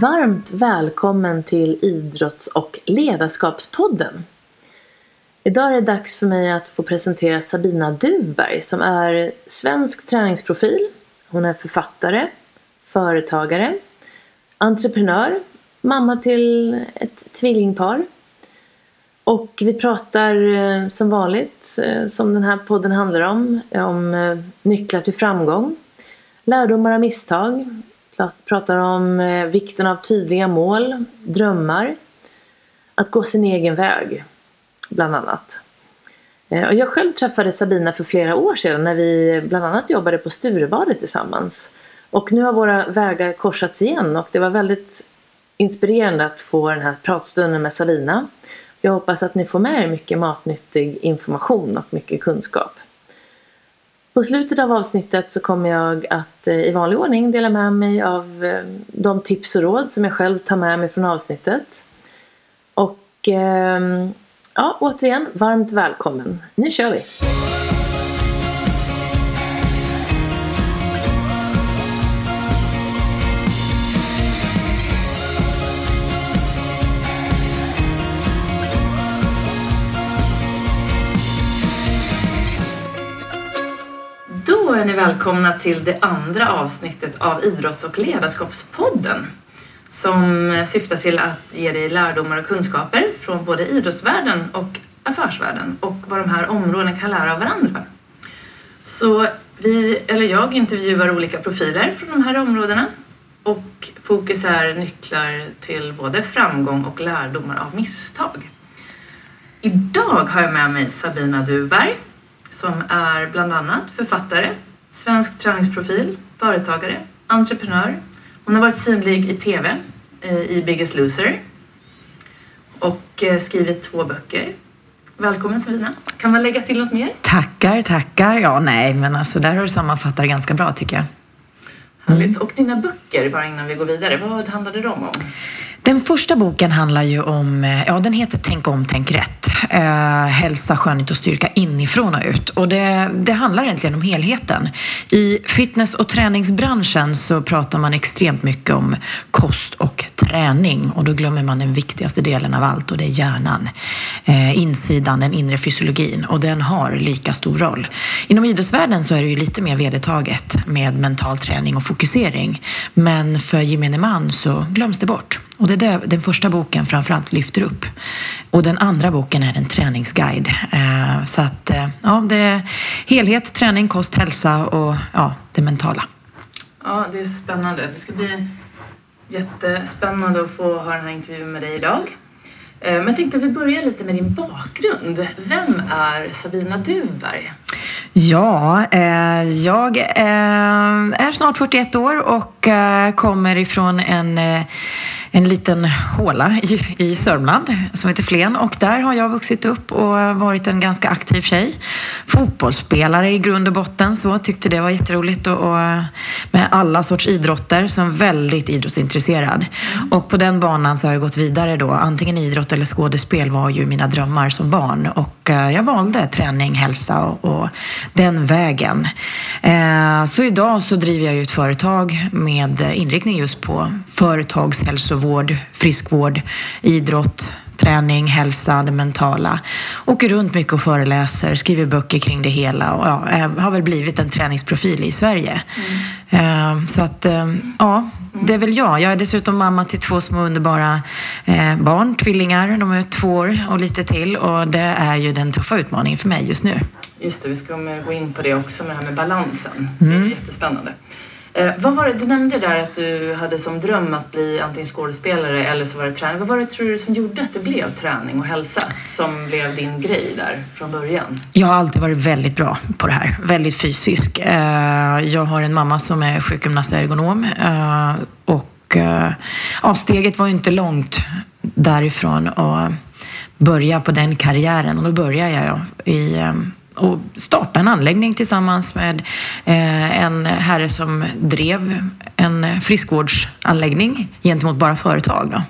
Varmt välkommen till Idrotts och ledarskapspodden. Idag är det dags för mig att få presentera Sabina Duvberg som är svensk träningsprofil. Hon är författare, företagare, entreprenör, mamma till ett tvillingpar. Och vi pratar eh, som vanligt, eh, som den här podden handlar om, om eh, nycklar till framgång, lärdomar av misstag, pratar om eh, vikten av tydliga mål, drömmar, att gå sin egen väg, bland annat. Eh, och jag själv träffade Sabina för flera år sedan när vi bland annat jobbade på Sturebadet tillsammans. Och nu har våra vägar korsats igen och det var väldigt inspirerande att få den här pratstunden med Sabina. Jag hoppas att ni får med er mycket matnyttig information och mycket kunskap. På slutet av avsnittet så kommer jag att eh, i vanlig ordning dela med mig av eh, de tips och råd som jag själv tar med mig från avsnittet. Och ehm, ja, återigen, varmt välkommen. Nu kör vi! Är ni välkomna till det andra avsnittet av Idrotts och ledarskapspodden som syftar till att ge dig lärdomar och kunskaper från både idrottsvärlden och affärsvärlden och vad de här områdena kan lära av varandra. Så vi, eller jag intervjuar olika profiler från de här områdena och fokus är nycklar till både framgång och lärdomar av misstag. Idag har jag med mig Sabina Duberg som är bland annat författare, svensk träningsprofil, företagare, entreprenör. Hon har varit synlig i TV eh, i Biggest Loser och eh, skrivit två böcker. Välkommen Sabina. Kan man lägga till något mer? Tackar, tackar. Ja, nej, men alltså där har du sammanfattat ganska bra tycker jag. Härligt. Mm. Och dina böcker, bara innan vi går vidare, vad handlade de om? Den första boken handlar ju om, eh, ja den heter Tänk om, tänk rätt. Eh, hälsa, skönhet och styrka inifrån och ut. Och det, det handlar egentligen om helheten. I fitness och träningsbranschen så pratar man extremt mycket om kost och träning och då glömmer man den viktigaste delen av allt och det är hjärnan. Eh, insidan, den inre fysiologin och den har lika stor roll. Inom idrottsvärlden så är det ju lite mer vedertaget med mental träning och fokusering. Men för gemene man så glöms det bort. Och det är det den första boken framförallt lyfter upp. Och den andra boken är en träningsguide. Eh, så att, eh, ja, det är helhet, träning, kost, hälsa och ja, det mentala. Ja, det är spännande. Det ska bli jättespännande att få ha den här intervjun med dig idag. Eh, men jag tänkte att vi börjar lite med din bakgrund. Vem är Sabina Duberg? Ja, eh, jag eh, är snart 41 år och eh, kommer ifrån en en liten håla i, i Sörmland som heter Flen och där har jag vuxit upp och varit en ganska aktiv tjej. Fotbollsspelare i grund och botten så tyckte det var jätteroligt och, och med alla sorts idrotter som väldigt idrottsintresserad. Och på den banan så har jag gått vidare då. Antingen idrott eller skådespel var ju mina drömmar som barn och eh, jag valde träning, hälsa och, och den vägen. Eh, så idag så driver jag ju ett företag med inriktning just på företagshälsovård hälsovård, friskvård, idrott, träning, hälsa, det mentala. Åker runt mycket och föreläser, skriver böcker kring det hela och ja, har väl blivit en träningsprofil i Sverige. Mm. Så att, eh, ja, det är väl jag. Jag är dessutom mamma till två små underbara eh, barn, tvillingar. De är två år och lite till och det är ju den tuffa utmaningen för mig just nu. Just det, vi ska gå in på det också med det här med balansen. Det är mm. jättespännande. Eh, vad var det, du nämnde där att du hade som dröm att bli antingen skådespelare eller så var det träning. Vad var det tror du som gjorde att det blev träning och hälsa som blev din grej där från början? Jag har alltid varit väldigt bra på det här, väldigt fysisk. Eh, jag har en mamma som är sjukgymnast och ergonom eh, och eh, ja, steget var ju inte långt därifrån att börja på den karriären och då började jag i eh, och starta en anläggning tillsammans med eh, en herre som drev en friskvårdsanläggning gentemot bara företag. Då.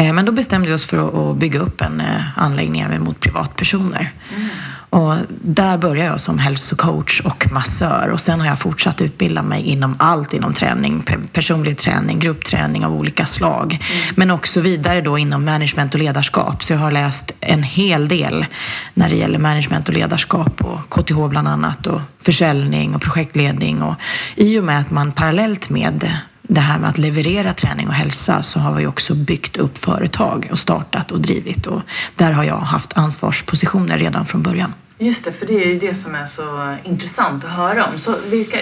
Eh, men då bestämde vi oss för att bygga upp en eh, anläggning även mot privatpersoner. Mm. Och där började jag som hälsocoach och massör och sen har jag fortsatt utbilda mig inom allt inom träning, personlig träning, gruppträning av olika slag. Mm. Men också vidare då inom management och ledarskap. Så jag har läst en hel del när det gäller management och ledarskap och KTH bland annat och försäljning och projektledning. Och I och med att man parallellt med det här med att leverera träning och hälsa så har vi också byggt upp företag och startat och drivit och där har jag haft ansvarspositioner redan från början. Just det, för det är ju det som är så intressant att höra om. Så vilka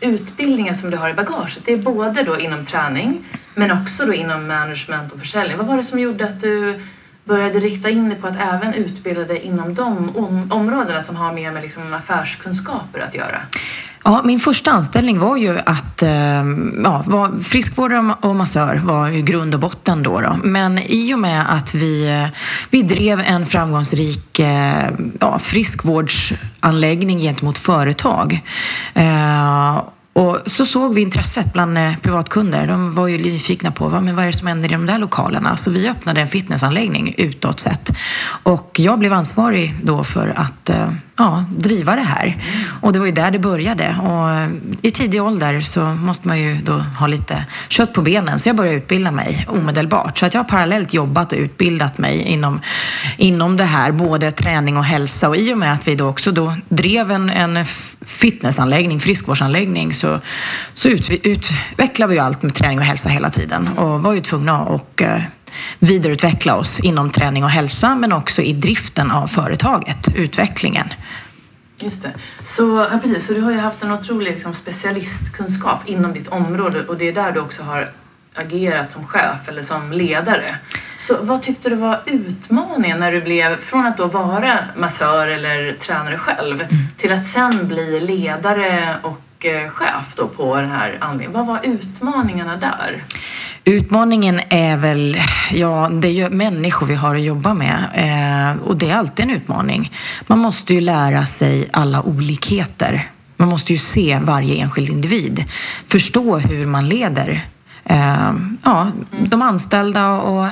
utbildningar som du har i bagaget, det är både då inom träning men också då inom management och försäljning. Vad var det som gjorde att du började rikta in dig på att även utbilda dig inom de om områdena som har mer med liksom affärskunskaper att göra? Ja, min första anställning var ju att ehm, ja, var friskvårdare och massör var ju grund och botten då, då. Men i och med att vi, vi drev en framgångsrik eh, ja, friskvårdsanläggning gentemot företag eh, och så såg vi intresset bland eh, privatkunder. De var ju nyfikna på vad, men vad är det som händer i de där lokalerna. Så vi öppnade en fitnessanläggning utåt sett. Och jag blev ansvarig då för att ja, driva det här. Och det var ju där det började. Och eh, i tidig ålder så måste man ju då ha lite kött på benen. Så jag började utbilda mig omedelbart. Så att jag har parallellt jobbat och utbildat mig inom, inom det här, både träning och hälsa. Och i och med att vi då också då drev en, en fitnessanläggning, friskvårdsanläggning, så, så ut, utvecklade vi ju allt med träning och hälsa hela tiden. Och var ju tvungna att eh, vidareutveckla oss inom träning och hälsa men också i driften av företaget, utvecklingen. Just det. Så, ja, precis, så du har ju haft en otrolig liksom, specialistkunskap inom ditt område och det är där du också har agerat som chef eller som ledare. Så vad tyckte du var utmaningen när du blev, från att då vara massör eller tränare själv, mm. till att sen bli ledare och eh, chef då på den här anledningen? Vad var utmaningarna där? Utmaningen är väl, ja, det är ju människor vi har att jobba med eh, och det är alltid en utmaning. Man måste ju lära sig alla olikheter. Man måste ju se varje enskild individ, förstå hur man leder eh, ja, de anställda och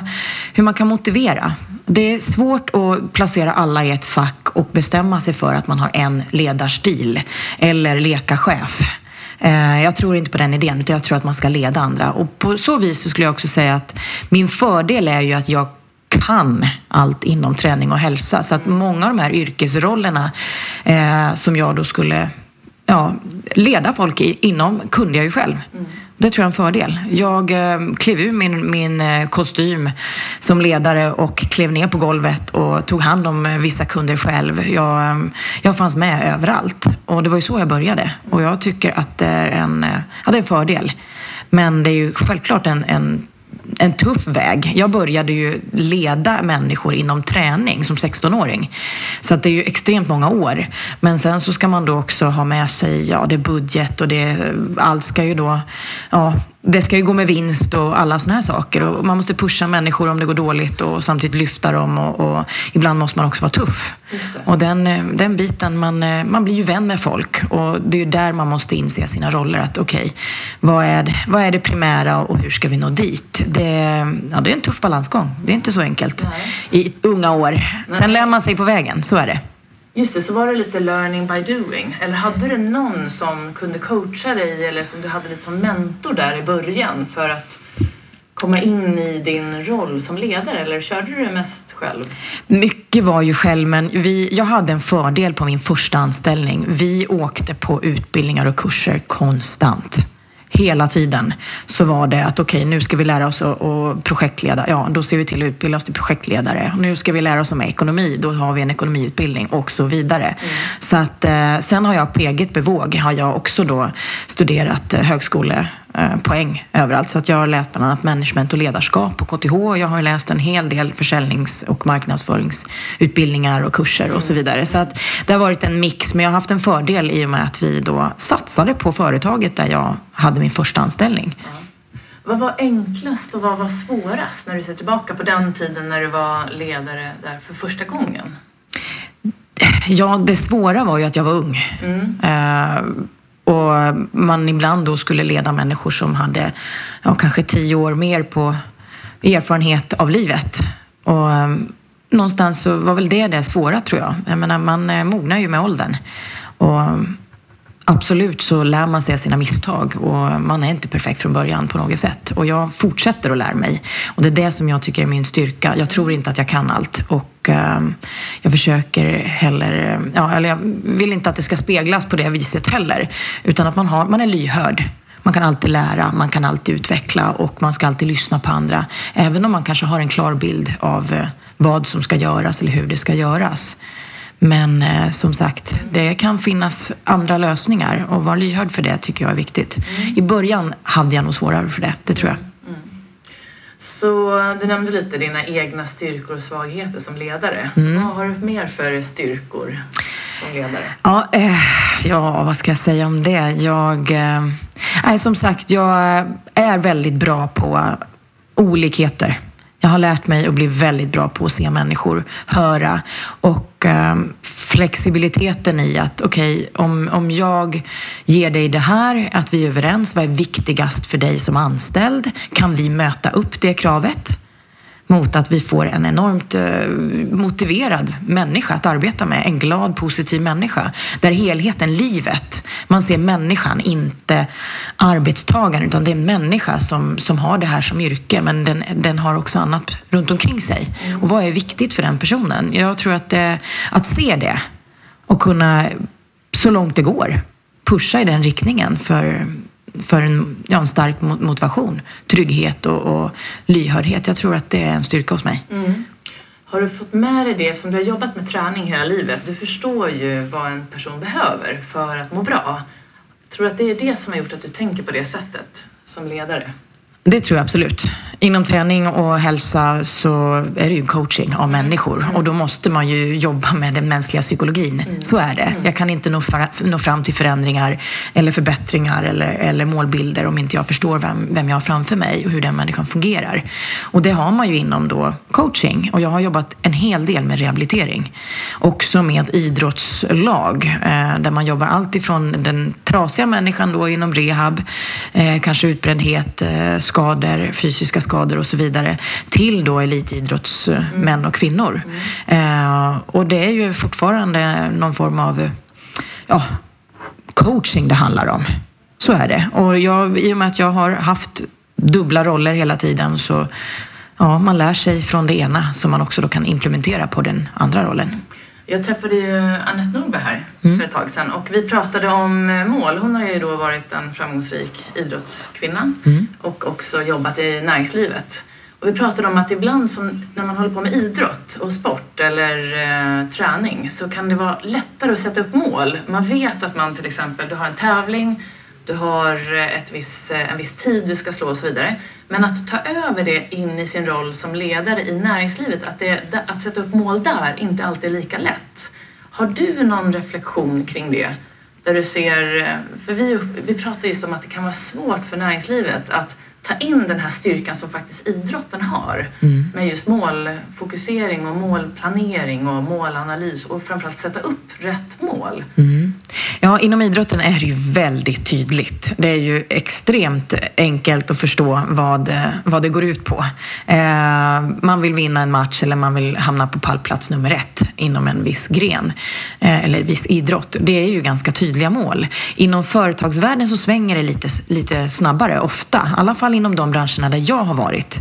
hur man kan motivera. Det är svårt att placera alla i ett fack och bestämma sig för att man har en ledarstil eller leka chef. Eh, jag tror inte på den idén, utan jag tror att man ska leda andra. Och på så vis så skulle jag också säga att min fördel är ju att jag kan allt inom träning och hälsa. Så att många av de här yrkesrollerna eh, som jag då skulle ja, leda folk i, inom kunde jag ju själv. Mm. Det tror jag är en fördel. Jag eh, klev ur min, min eh, kostym som ledare och klev ner på golvet och tog hand om eh, vissa kunder själv. Jag, eh, jag fanns med överallt och det var ju så jag började. Och jag tycker att det är en, ja, det är en fördel. Men det är ju självklart en, en en tuff väg. Jag började ju leda människor inom träning som 16-åring. Så att det är ju extremt många år. Men sen så ska man då också ha med sig, ja det är budget och det, allt ska ju då, ja det ska ju gå med vinst och alla såna här saker. Och man måste pusha människor om det går dåligt och samtidigt lyfta dem. Och, och ibland måste man också vara tuff. Och den, den biten, man, man blir ju vän med folk. Och det är ju där man måste inse sina roller. Att okej, okay, vad, är, vad är det primära och hur ska vi nå dit? Det, ja, det är en tuff balansgång. Det är inte så enkelt Nej. i unga år. Sen lär man sig på vägen, så är det. Just det, så var det lite learning by doing. Eller hade du någon som kunde coacha dig eller som du hade lite som mentor där i början för att komma in i din roll som ledare eller körde du det mest själv? Mycket var ju själv, men vi, jag hade en fördel på min första anställning. Vi åkte på utbildningar och kurser konstant hela tiden så var det att okej, okay, nu ska vi lära oss att projektleda. Ja, då ser vi till att utbilda oss till projektledare. Nu ska vi lära oss om ekonomi. Då har vi en ekonomiutbildning och så vidare. Mm. Så att eh, sen har jag på eget bevåg har jag också då studerat eh, högskole poäng överallt. Så att jag har läst bland annat management och ledarskap på KTH. Jag har läst en hel del försäljnings och marknadsföringsutbildningar och kurser och så mm. vidare. Så att det har varit en mix, men jag har haft en fördel i och med att vi då satsade på företaget där jag hade min första anställning. Vad var enklast och vad var svårast när du ser tillbaka på den tiden när du var ledare där för första gången? Ja, det svåra var ju att jag var ung. Mm. Och man ibland då skulle leda människor som hade ja, kanske tio år mer på erfarenhet av livet. Och ehm, någonstans så var väl det det svåra tror jag. Jag menar, man eh, mognar ju med åldern. Och absolut så lär man sig av sina misstag och man är inte perfekt från början på något sätt. Och jag fortsätter att lära mig. Och det är det som jag tycker är min styrka. Jag tror inte att jag kan allt. Och jag försöker heller, ja, eller jag vill inte att det ska speglas på det viset heller. Utan att man, har, man är lyhörd. Man kan alltid lära, man kan alltid utveckla och man ska alltid lyssna på andra. Även om man kanske har en klar bild av uh, vad som ska göras eller hur det ska göras. Men eh, som sagt, det kan finnas andra lösningar och vara lyhörd för det tycker jag är viktigt. Mm. I början hade jag nog svårare för det, det tror jag. Så du nämnde lite dina egna styrkor och svagheter som ledare. Mm. Vad har du mer för styrkor som ledare? Ja, eh, ja vad ska jag säga om det? Jag, eh, som sagt, jag är väldigt bra på olikheter. Jag har lärt mig att bli väldigt bra på att se människor, höra och eh, flexibiliteten i att okej, okay, om, om jag ger dig det här, att vi är överens, vad är viktigast för dig som anställd? Kan vi möta upp det kravet? Mot att vi får en enormt eh, motiverad människa att arbeta med. En glad, positiv människa. Där helheten, livet, man ser människan, inte arbetstagaren, utan det är en människa som, som har det här som yrke, men den, den har också annat runt omkring sig. Mm. Och vad är viktigt för den personen? Jag tror att, det, att se det och kunna, så långt det går, pusha i den riktningen för för en, ja, en stark motivation, trygghet och, och lyhördhet. Jag tror att det är en styrka hos mig. Mm. Har du fått med dig det, eftersom du har jobbat med träning hela livet, du förstår ju vad en person behöver för att må bra. Tror du att det är det som har gjort att du tänker på det sättet som ledare? Det tror jag absolut. Inom träning och hälsa så är det ju coaching av människor och då måste man ju jobba med den mänskliga psykologin. Mm. Så är det. Jag kan inte nå, fram till förändringar eller förbättringar eller, eller målbilder om inte jag förstår vem, vem jag har framför mig och hur den människan fungerar. Och det har man ju inom då coaching och jag har jobbat en hel del med rehabilitering. Också med idrottslag eh, där man jobbar allt ifrån den trasiga människan då inom rehab, eh, kanske utbrändhet, eh, skador, fysiska skador och så vidare till då elitidrottsmän och kvinnor. Eh, och det är ju fortfarande någon form av ja, coaching det handlar om. Så är det. Och jag, i och med att jag har haft dubbla roller hela tiden så ja, man lär sig från det ena som man också då kan implementera på den andra rollen. Jag träffade ju Anette Norberg här mm. för ett tag sedan och vi pratade om eh, mål. Hon har ju då varit en framgångsrik idrottskvinna mm. och också jobbat i näringslivet. Och vi pratade om att ibland som när man håller på med idrott och sport eller eh, träning så kan det vara lättare att sätta upp mål. Man vet att man till exempel, du har en tävling du har eh, ett viss, eh, en viss tid du ska slå och så vidare. Men att ta över det in i sin roll som ledare i näringslivet, att, det, att sätta upp mål där inte alltid är lika lätt. Har du någon reflektion kring det? Där du ser, eh, för vi, vi pratar just om att det kan vara svårt för näringslivet att ta in den här styrkan som faktiskt idrotten har mm. med just målfokusering och målplanering och målanalys och framförallt sätta upp rätt mål. Mm. Ja, inom idrotten är det ju väldigt tydligt. Det är ju extremt enkelt att förstå vad, vad det går ut på. Eh, man vill vinna en match eller man vill hamna på pallplats nummer ett inom en viss gren eh, eller viss idrott. Det är ju ganska tydliga mål. Inom företagsvärlden så svänger det lite, lite snabbare, ofta. I alla fall inom de branscherna där jag har varit.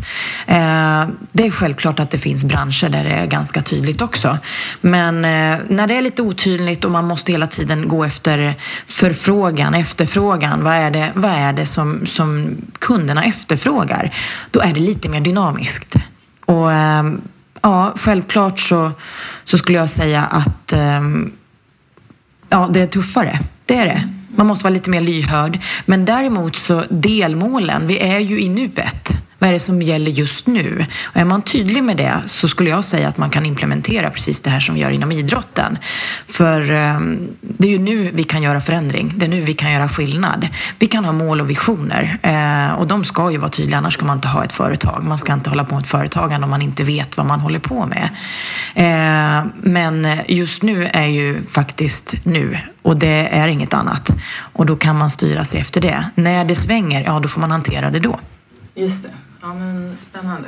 Eh, det är självklart att det finns branscher där det är ganska tydligt också. Men eh, när det är lite otydligt och man måste hela tiden gå efter förfrågan, efterfrågan. Vad är det, vad är det som, som kunderna efterfrågar? Då är det lite mer dynamiskt. Och ehm, ja, självklart så, så skulle jag säga att ehm, ja, det är tuffare. Det är det. Man måste vara lite mer lyhörd. Men däremot så delmålen, vi är ju i nuet. Vad är det som gäller just nu? Och är man tydlig med det så skulle jag säga att man kan implementera precis det här som vi gör inom idrotten. För ehm, det är ju nu vi kan göra förändring. Det är nu vi kan göra skillnad. Vi kan ha mål och visioner eh, och de ska ju vara tydliga, annars ska man inte ha ett företag. Man ska inte hålla på med ett företagande om man inte vet vad man håller på med. Eh, men just nu är ju faktiskt nu och det är inget annat. Och då kan man styra sig efter det. När det svänger, ja då får man hantera det då. Just det. Ja, men spännande.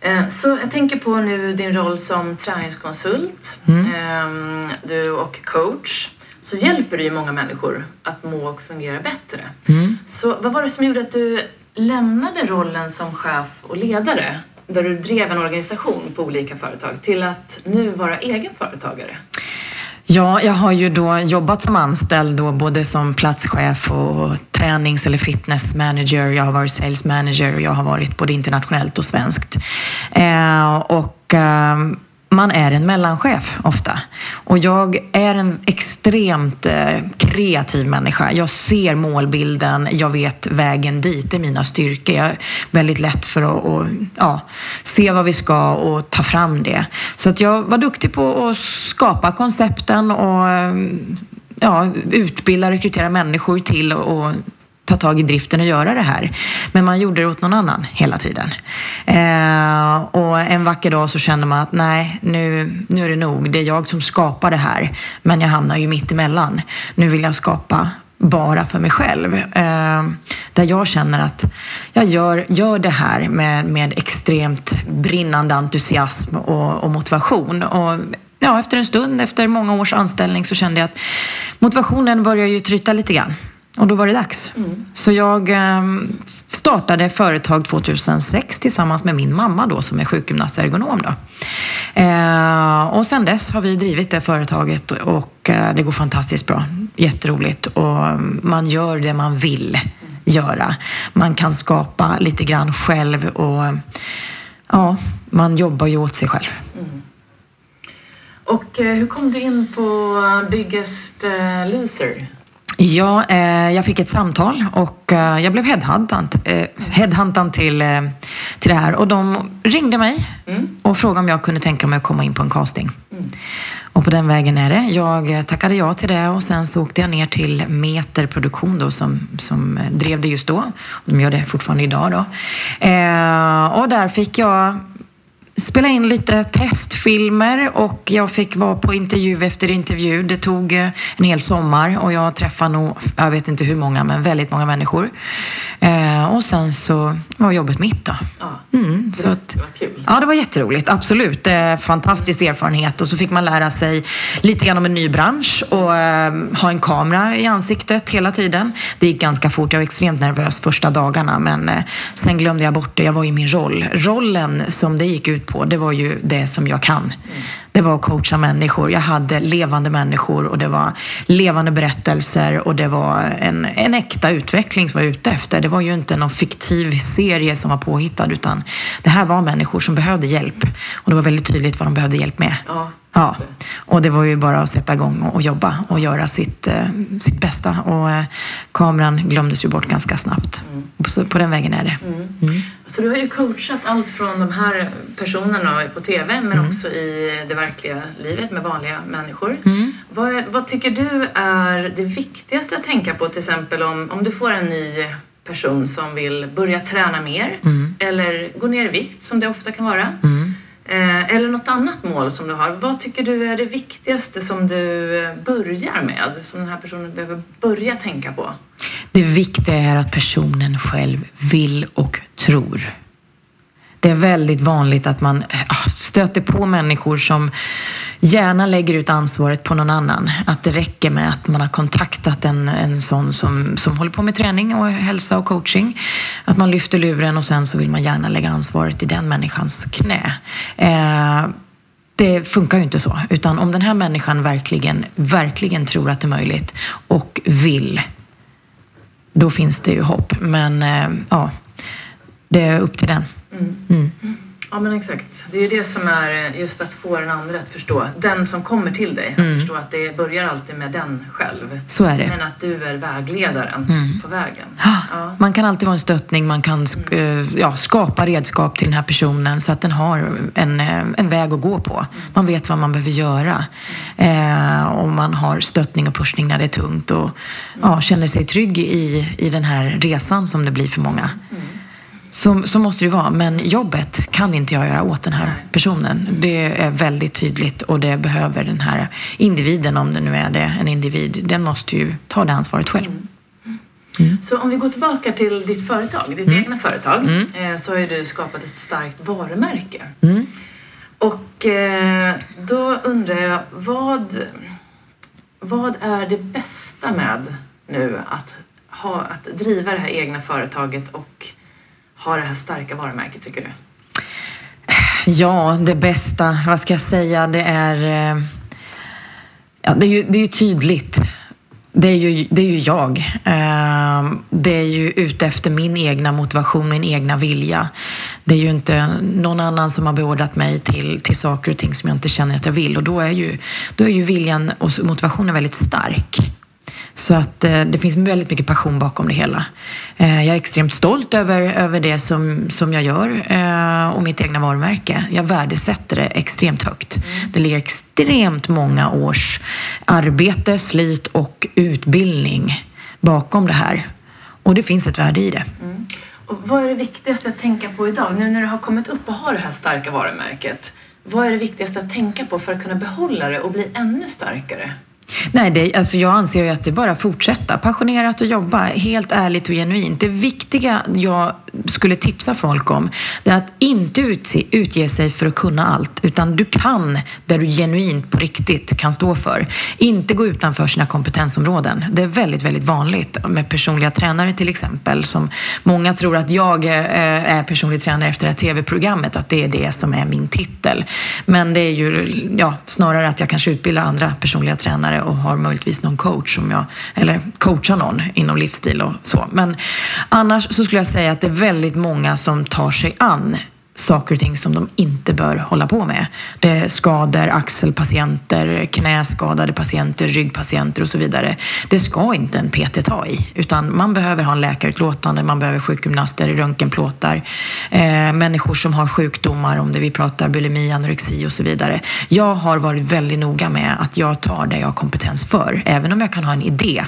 Eh, så jag tänker på nu din roll som träningskonsult mm. du och coach. Så hjälper du ju många människor att må och fungera bättre. Mm. Så vad var det som gjorde att du lämnade rollen som chef och ledare där du drev en organisation på olika företag till att nu vara egen företagare? Ja, jag har ju då jobbat som anställd då både som platschef och tränings eller fitness manager. Jag har varit sales manager och jag har varit både internationellt och svenskt. Eh, och eh, man är en mellanchef ofta. Och jag är en extremt eh, kreativ människa. Jag ser målbilden, jag vet vägen dit, det är mina styrkor. Jag är väldigt lätt för att och, ja, se vad vi ska och ta fram det. Så att jag var duktig på att skapa koncepten och eh, ja, utbilda, rekrytera människor till och ta tag i driften och göra det här. Men man gjorde det åt någon annan hela tiden. Eh, och en vacker dag så kände man att nej, nu, nu är det nog. Det är jag som skapar det här. Men jag hamnar ju mitt emellan. Nu vill jag skapa bara för mig själv. Eh, där jag känner att jag gör, gör det här med, med extremt brinnande entusiasm och, och motivation. Och ja, efter en stund, efter många års anställning så kände jag att motivationen börjar ju tryta lite grann. Och då var det dags. Mm. Så jag ehm, startade företag 2006 tillsammans med min mamma då som är sjukgymnast-ergonom. Då. Eh, och sen dess har vi drivit det företaget och eh, det går fantastiskt bra. Jätteroligt och mm, man gör det man vill göra. Man kan skapa lite grann själv och ja, man jobbar ju åt sig själv. Mm. Och eh, hur kom du in på Biggest Loser? Ja, eh, jag fick ett samtal och eh, jag blev headhuntad, eh, headhuntad till, eh, till det här. Och de ringde mig mm. och frågade om jag kunde tänka mig att komma in på en casting. Mm. Och på den vägen är det. Jag tackade ja till det och sen så åkte jag ner till Meter Produktion då, som, som drev det just då. De gör det fortfarande idag då. Eh, och där fick jag spela in lite testfilmer och jag fick vara på intervju efter intervju. Det tog eh, en hel sommar och jag träffade nog, jag vet inte hur många, men väldigt många människor. Eh, och sen så var jobbet mitt då. Ja, mm, så att, det var kul. Ja, det var jätteroligt. Absolut. Eh, fantastisk erfarenhet och så fick man lära sig lite grann om en ny bransch och eh, ha en kamera i ansiktet hela tiden. Det gick ganska fort. Jag var extremt nervös första dagarna men sen glömde jag bort det. Jag var i min roll. Rollen som det gick ut på, det var ju det som jag kan. Det var att coacha människor. Jag hade levande människor och det var levande berättelser och det var en, en äkta utveckling som var ute efter. Det var ju inte någon fiktiv serie som var påhittad utan det här var människor som behövde hjälp. Och det var väldigt tydligt vad de behövde hjälp med. Ja. Ja, och det var ju bara att sätta igång och, jobba och göra sitt, eh, sitt bästa. Och eh, kameran glömdes ju bort ganska snabbt. Mm. Så på den vägen är det. Mm. Mm. Så du har ju coachat allt från de här personerna på TV men mm. också i det verkliga livet med vanliga människor. Mm. Vad, vad tycker du är det viktigaste att tänka på till exempel om, om du får en ny person som vill börja träna mer mm. eller gå ner i vikt som det ofta kan vara. Eh, eller något annat mål som du har. Vad tycker du är det viktigaste som du börjar med? Som den här personen behöver börja tänka på? Det viktiga är att personen själv vill och tror. Det är väldigt vanligt att man ah, stöter på människor som gärna lägger ut ansvaret på någon annan. Att det räcker med att man har kontaktat en, en sån som, som håller på med träning och hälsa och coaching. Att man lyfter luren och sen så vill man gärna lägga ansvaret i den människans knä. Eh, det funkar ju inte så. Utan om den här människan verkligen, verkligen tror att det är möjligt och vill, då finns det ju hopp. Men eh, ja, det är upp till den. Mm. Mm. Ja men exakt. Det är ju det som är just att få den andra att förstå. Den som kommer till dig, mm. att förstå att det börjar alltid med den själv. Så är det. Men att du är vägledaren mm. på vägen. Ja. Man kan alltid vara en stöttning, man kan mm. Eh, ja, skapa redskap till den här personen så att den har en, eh, en väg att gå på. Mm. Man vet vad man behöver göra. Eh, och man har stöttning och pushning när det är tungt och ja, känner sig trygg i, i den här resan som det blir för många. Så, så måste det vara. Men jobbet kan inte jag göra åt den här personen. Det är väldigt tydligt och det behöver den här individen, om det nu är det, en individ, den måste ju ta det ansvaret själv. Mm. Mm. Så om vi går tillbaka till ditt företag, ditt mm. egna företag, mm. Eh, så har ju du skapat ett starkt varumärke. Mm. Och eh, då undrar jag, vad, vad är det bästa med nu att, ha, att driva det här egna företaget och ha det här starka varumärket tycker du? Ja, det bästa, vad ska jag säga, det är... Eh, ja, det är ju, det är ju tydligt. Det är ju, det är ju jag. Eh, det är ju ute efter min egna motivation, min egna vilja. Det är ju inte någon annan som har beordrat mig till, till saker och ting som jag inte känner att jag vill. Och då är ju, då är ju viljan och motivationen väldigt stark. Så att eh, det finns väldigt mycket passion bakom det hela. Eh, jag är extremt stolt över, över det som, som jag gör eh, och mitt egna varumärke. Jag värdesätter det extremt högt. Mm. Det ligger extremt många års arbete, slit och utbildning bakom det här. Och det finns ett värde i det. Mm. Och vad är det viktigaste att tänka på idag? Nu när du har kommit upp och har det här starka varumärket. Vad är det viktigaste att tänka på för att kunna behålla det och bli ännu starkare? Nej, det, alltså jag anser ju att det är bara att fortsätta. Passionerat och jobba, helt ärligt och genuint. Det viktiga jag skulle tipsa folk om, det är att inte utse, utge sig för att kunna allt. Utan du kan där du genuint på riktigt kan stå för. Inte gå utanför sina kompetensområden. Det är väldigt, väldigt vanligt med personliga tränare till exempel. Som många tror att jag eh, är personlig tränare efter det här tv-programmet, att det är det som är min titel. Men det är ju ja, snarare att jag kanske utbildar andra personliga tränare tränare och har möjligtvis någon coach som jag, eller coachar någon inom livsstil och så. Men annars så skulle jag säga att det är väldigt många som tar sig an saker och ting som de inte bör hålla på med. Det är skador, axelpatienter, knäskadade patienter, ryggpatienter och så vidare. Det ska inte en PT ta i, utan man behöver ha en läkarutlåtande, man behöver sjukgymnaster, röntgenplåtar, eh, människor som har sjukdomar, om det vi pratar bulimi, anorexi och så vidare. Jag har varit väldigt noga med att jag tar det jag har kompetens för, även om jag kan ha en idé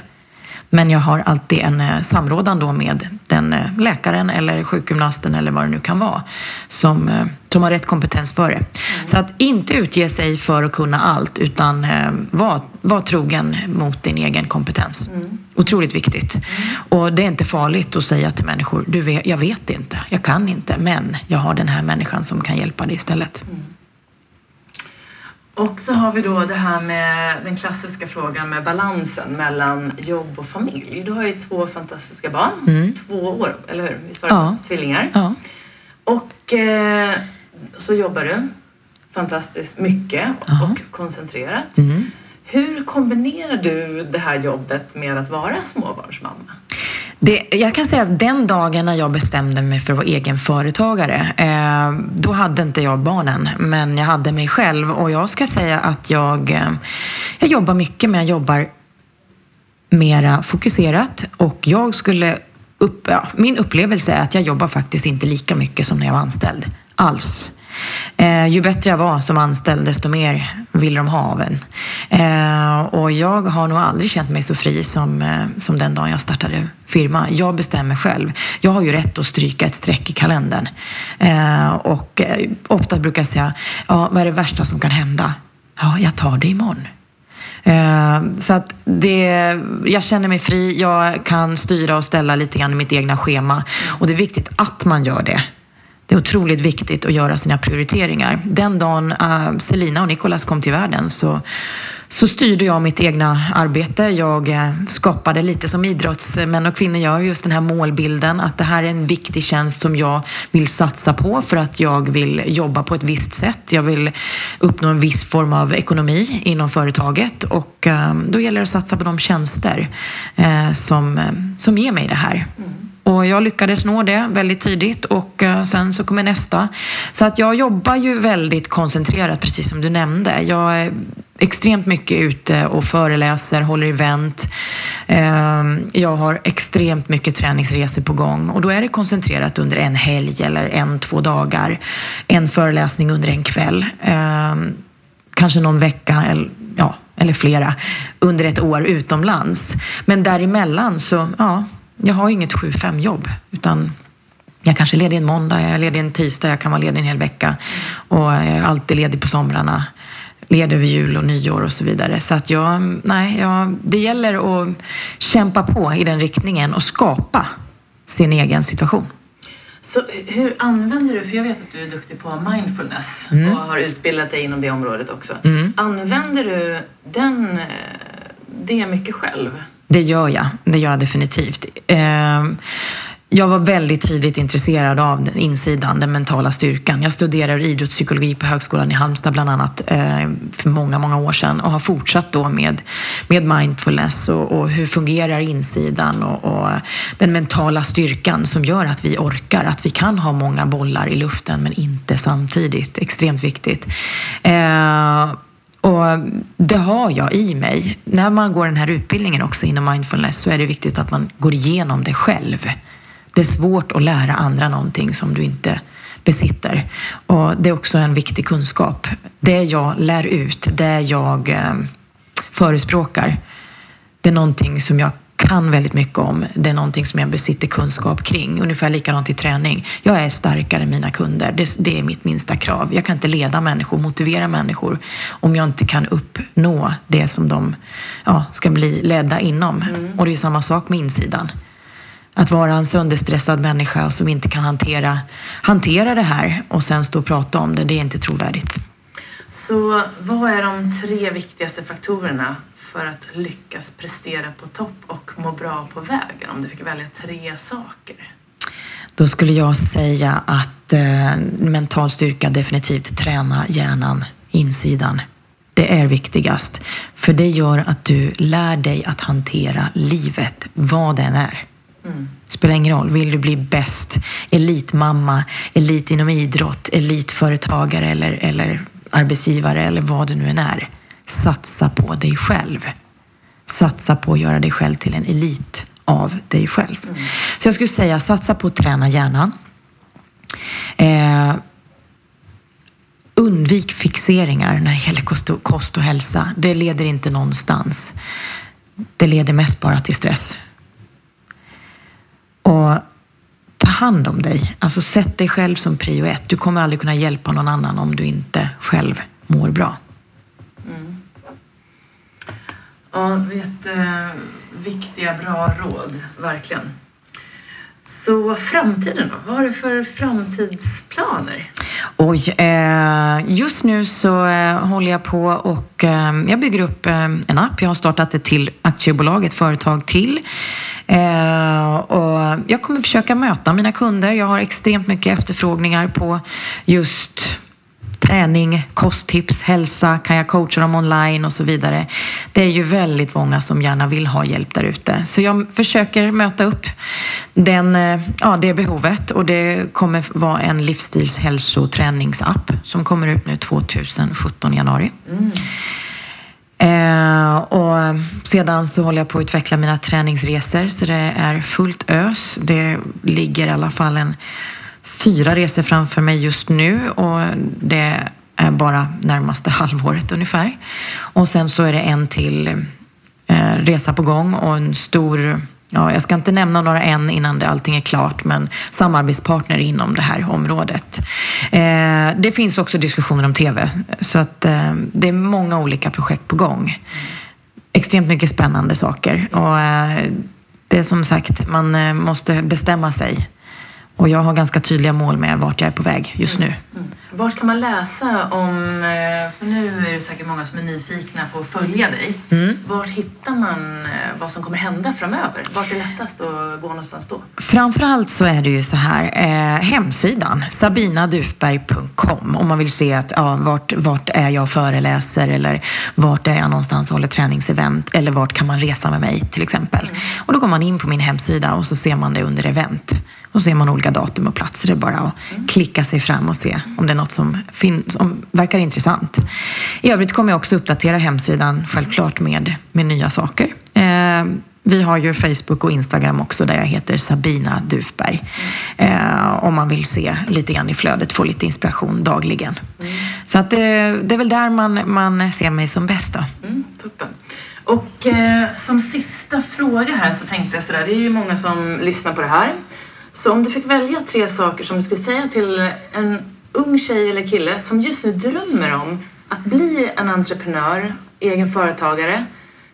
men jag har alltid en eh, samrådan då med den eh, läkaren eller sjukgymnasten eller vad det nu kan vara som, eh, som har rätt kompetens för det. Mm. Så att inte utge sig för att kunna allt utan var, var trogen mot din egen kompetens. Mm. Otroligt viktigt. Mm. Och det är inte farligt att säga till människor, du vet, jag vet inte, jag kan inte, men jag har den här människan som kan hjälpa dig istället. Mm. Och så har vi då det här med den klassiska frågan med balansen mellan jobb och familj. Du har ju två fantastiska barn, mm. två år, eller hur? Visst var det ja. så? Tvillingar. Ja. Och eh, så jobbar du fantastiskt mycket ja. och koncentrerat. Mm. Hur kombinerar du det här jobbet med att vara småbarnsmamma? Det, jag kan säga att den dagen när jag bestämde mig för att vara egen företagare, eh, då hade inte jag barnen, men jag hade mig själv. Och jag ska säga att jag, eh, jag jobbar mycket, men jag jobbar mera fokuserat. Och jag skulle upp, ja, min upplevelse är att jag jobbar faktiskt inte lika mycket som när jag var anställd. Alls. Eh, ju bättre jag var som anställd, desto mer ville de ha av en. Eh, och jag har nog aldrig känt mig så fri som, eh, som den dagen jag startade firma. Jag bestämmer själv. Jag har ju rätt att stryka ett streck i kalendern. Eh, och eh, ofta brukar jag säga, ja, vad är det värsta som kan hända? Ja, jag tar det imorgon. Eh, så att det, jag känner mig fri, jag kan styra och ställa lite grann i mitt egna schema. Och det är viktigt att man gör det. Det är otroligt viktigt att göra sina prioriteringar. Den dagen uh, Selina och Nicolas kom till världen så, så styrde jag mitt egna arbete. Jag uh, skapade lite som idrottsmän och kvinnor gör, just den här målbilden att det här är en viktig tjänst som jag vill satsa på för att jag vill jobba på ett visst sätt. Jag vill uppnå en viss form av ekonomi inom företaget och uh, då gäller det att satsa på de tjänster som, som ger mig det här. Mm. Och jag lyckades nå det väldigt tidigt och eh, sen så kommer nästa. Så att jag jobbar ju väldigt koncentrerat, precis som du nämnde. Jag är extremt mycket ute och föreläser, håller event. Ehm, jag har extremt mycket träningsresor på gång och då är det koncentrerat under en helg eller en, två dagar. En föreläsning under en kväll. Ehm, kanske någon vecka eller, ja, eller flera under ett år utomlands. Men däremellan så, ja, jag har inget 7-5 jobb utan jag kanske är ledig en måndag, jag är ledig en tisdag, jag kan vara ledig en hel vecka och jag är alltid ledig på somrarna. led över jul och nyår och så vidare. Så att jag, nej, jag, det gäller att kämpa på i den riktningen och skapa sin egen situation. Så hur använder du, för jag vet att du är duktig på mindfulness mm. och har utbildat dig inom det området också. Mm. Använder du den, det mycket själv? Det gör jag, det gör jag definitivt. Ehm, jag var väldigt tidigt intresserad av insidan, den mentala styrkan. Jag studerade idrottspsykologi på Högskolan i Halmstad bland annat ehm, för många, många år sedan och har fortsatt då med, med mindfulness och, och hur fungerar insidan och, och, den mentala styrkan som gör att vi orkar, att vi kan ha många bollar i luften men inte samtidigt. Extremt viktigt. Ehm, och det har jag i mig. När man går den här utbildningen också inom mindfulness så är det viktigt att man går igenom det själv. Det är svårt att lära andra någonting som du inte besitter. Och det är också en viktig kunskap. Det jag lär ut, det jag eh, förespråkar, det är någonting som jag kan väldigt mycket om. Det är någonting som jag besitter kunskap kring. Ungefär likadant i träning. Jag är starkare än mina kunder. Det, det, är mitt minsta krav. Jag kan inte leda människor, motivera människor om jag inte kan uppnå det som de ja, ska bli ledda inom. Mm. Och det är samma sak med insidan. Att vara en sönderstressad människa som inte kan hantera, hantera det här och sen stå och prata om det, det är inte trovärdigt. Så vad är de tre viktigaste faktorerna för att lyckas prestera på topp och må bra på vägen? Om du fick välja tre saker. Då skulle jag säga att eh, mental styrka definitivt träna hjärnan, insidan. Det är viktigast. För det gör att du lär dig att hantera livet, vad den är. Mm. Spelar ingen roll. Vill du bli bäst, elitmamma, elit inom idrott, elitföretagare eller, eller arbetsgivare eller vad det nu än är. Satsa på dig själv. Satsa på att göra dig själv till en elit av dig själv. Mm. Så jag skulle säga satsa på att träna hjärnan. Eh, undvik fixeringar när det gäller kost och, kost och hälsa. Det leder inte någonstans. Det leder mest bara till stress. Och ta hand om dig. Alltså sätt dig själv som prio ett. Du kommer aldrig kunna hjälpa någon annan om du inte själv mår bra. Mm. Ja, jätteviktiga, bra råd. Verkligen. Så framtiden då? Vad har du för framtidsplaner? Oj, eh, just nu så eh, håller jag på och eh, jag bygger upp eh, en app. Jag har startat ett till aktiebolag, ett företag till. Eh, och jag kommer försöka möta mina kunder. Jag har extremt mycket efterfrågningar på just träning, kosttips, hälsa, kan jag coacha dem online och så vidare. Det är ju väldigt många som gärna vill ha hjälp där ute. Så jag försöker möta upp den, eh, ja, det behovet och det kommer vara en livsstilshälsoträningsapp som kommer ut nu 2017 januari. Mm. Eh, och sedan så håller jag på att utveckla mina träningsresor så det är fullt ös. Det ligger i alla fall en fyra resor framför mig just nu och det är bara närmaste halvåret ungefär. Och sen så är det en till eh, resa på gång och en stor Ja, jag ska inte nämna några än innan det allting är klart, men samarbetspartner inom det här området. Eh, det finns också diskussioner om TV, så att eh, det är många olika projekt på gång. Extremt mycket spännande saker och eh, det är som sagt, man eh, måste bestämma sig och jag har ganska tydliga mål med vart jag är på väg just nu. Mm. Mm. Vart kan man läsa om, eh, för nu är det säkert många som är nyfikna på att följa dig. Mm. Vart hittar man eh, vad som kommer hända framöver? Vart är lättast att gå någonstans då? Framförallt så är det ju så här, eh, hemsidan sabinadufberg.com om man vill se att, ja, vart, vart är jag föreläser eller vart är jag någonstans och håller träningsevent eller vart kan man resa med mig till exempel. Mm. Och då går man in på min hemsida och så ser man det under event. Och så ser man olika datum och platser. Det är bara att klicka sig fram och se om det är något som, som verkar intressant. I övrigt kommer jag också uppdatera hemsidan självklart med, med nya saker. Eh, vi har ju Facebook och Instagram också där jag heter Sabina Dufberg. Eh, om man vill se lite grann i flödet, få lite inspiration dagligen. Mm. Så att det, det, är väl där man, man ser mig som bäst. Då. Mm, toppen. Och eh, som sista fråga här så tänkte jag sådär, det är ju många som lyssnar på det här. Så om du fick välja tre saker som du skulle säga till en ung tjej eller kille som just nu drömmer om att bli en entreprenör, egen företagare,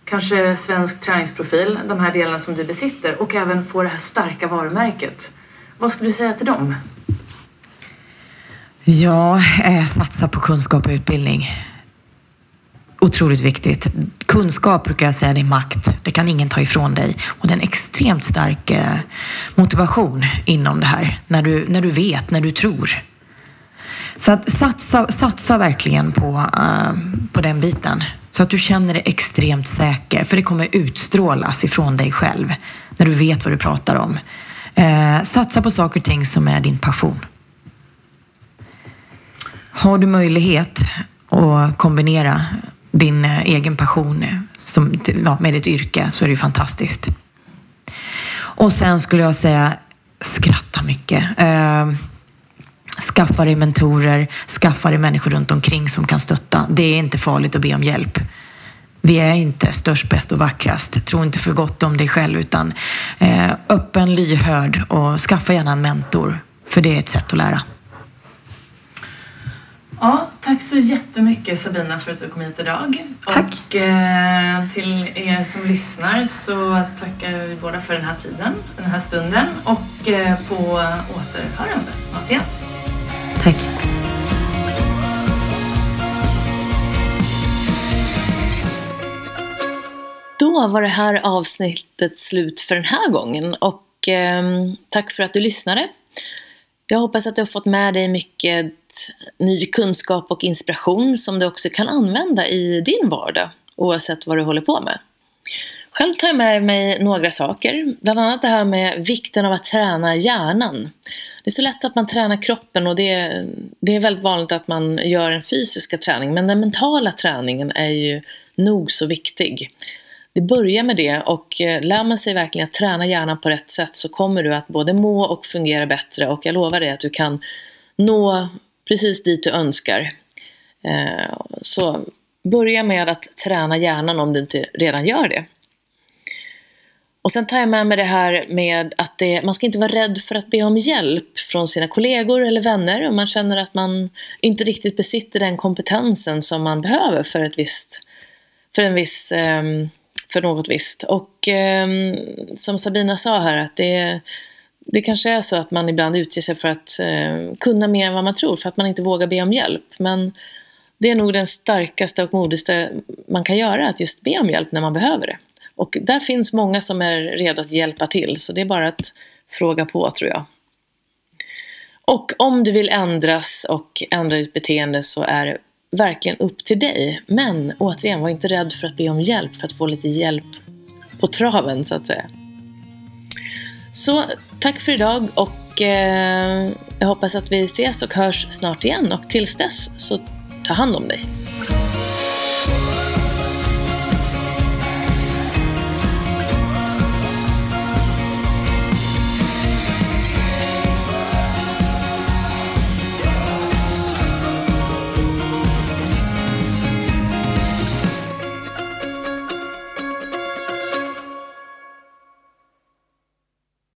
kanske svensk träningsprofil, de här delarna som du besitter och även få det här starka varumärket. Vad skulle du säga till dem? Ja, eh, satsa på kunskap och utbildning. Otroligt viktigt. Kunskap brukar jag säga, det är makt. Det kan ingen ta ifrån dig. Och det är en extremt stark eh, motivation inom det här. När du, när du vet, när du tror. Så att satsa, satsa verkligen på, uh, på den biten. Så att du känner dig extremt säker. För det kommer utstrålas ifrån dig själv. När du vet vad du pratar om. Uh, satsa på saker och ting som är din passion. Har du möjlighet att kombinera din eh, egen passion eh, som, ja, med ditt yrke så är det ju fantastiskt. Och sen skulle jag säga skratta mycket. Eh, skaffa dig mentorer, skaffa dig människor runt omkring som kan stötta. Det är inte farligt att be om hjälp. Vi är inte störst, bäst och vackrast. Tro inte för gott om dig själv utan eh, öppen, lyhörd och skaffa gärna en mentor. För det är ett sätt att lära. Ja, tack så jättemycket Sabina för att du kom hit idag. Tack. Och eh, till er som lyssnar så tackar vi båda för den här tiden, den här stunden och eh, på återhörande snart igen. Tack. Då var det här avsnittet slut för den här gången och eh, tack för att du lyssnade. Jag hoppas att du har fått med dig mycket ny kunskap och inspiration som du också kan använda i din vardag oavsett vad du håller på med. Själv tar jag med mig några saker, bland annat det här med vikten av att träna hjärnan. Det är så lätt att man tränar kroppen och det är, det är väldigt vanligt att man gör en fysiska träning men den mentala träningen är ju nog så viktig. Det börjar med det och eh, lär man sig verkligen att träna hjärnan på rätt sätt så kommer du att både må och fungera bättre och jag lovar dig att du kan nå precis dit du önskar. Eh, så börja med att träna hjärnan om du inte redan gör det. Och sen tar jag med mig det här med att det, man ska inte vara rädd för att be om hjälp från sina kollegor eller vänner om man känner att man inte riktigt besitter den kompetensen som man behöver för ett visst, för en viss, ehm, för något visst. Och eh, som Sabina sa här att det, det kanske är så att man ibland utger sig för att eh, kunna mer än vad man tror för att man inte vågar be om hjälp. Men det är nog den starkaste och modigaste man kan göra, att just be om hjälp när man behöver det. Och där finns många som är redo att hjälpa till, så det är bara att fråga på tror jag. Och om du vill ändras och ändra ditt beteende så är det verkligen upp till dig. Men återigen, var inte rädd för att be om hjälp, för att få lite hjälp på traven så att säga. Så tack för idag och eh, jag hoppas att vi ses och hörs snart igen och tills dess så ta hand om dig.